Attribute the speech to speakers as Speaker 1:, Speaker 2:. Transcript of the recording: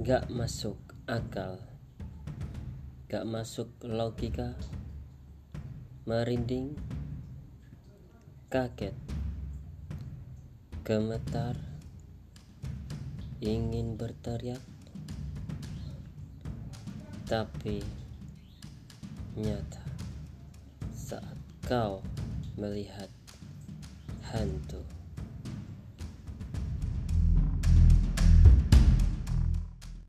Speaker 1: Gak masuk akal. Gak masuk logika. Merinding. Kaget. Gemetar. Ingin berteriak. Tapi Nyata Saat kau melihat Hantu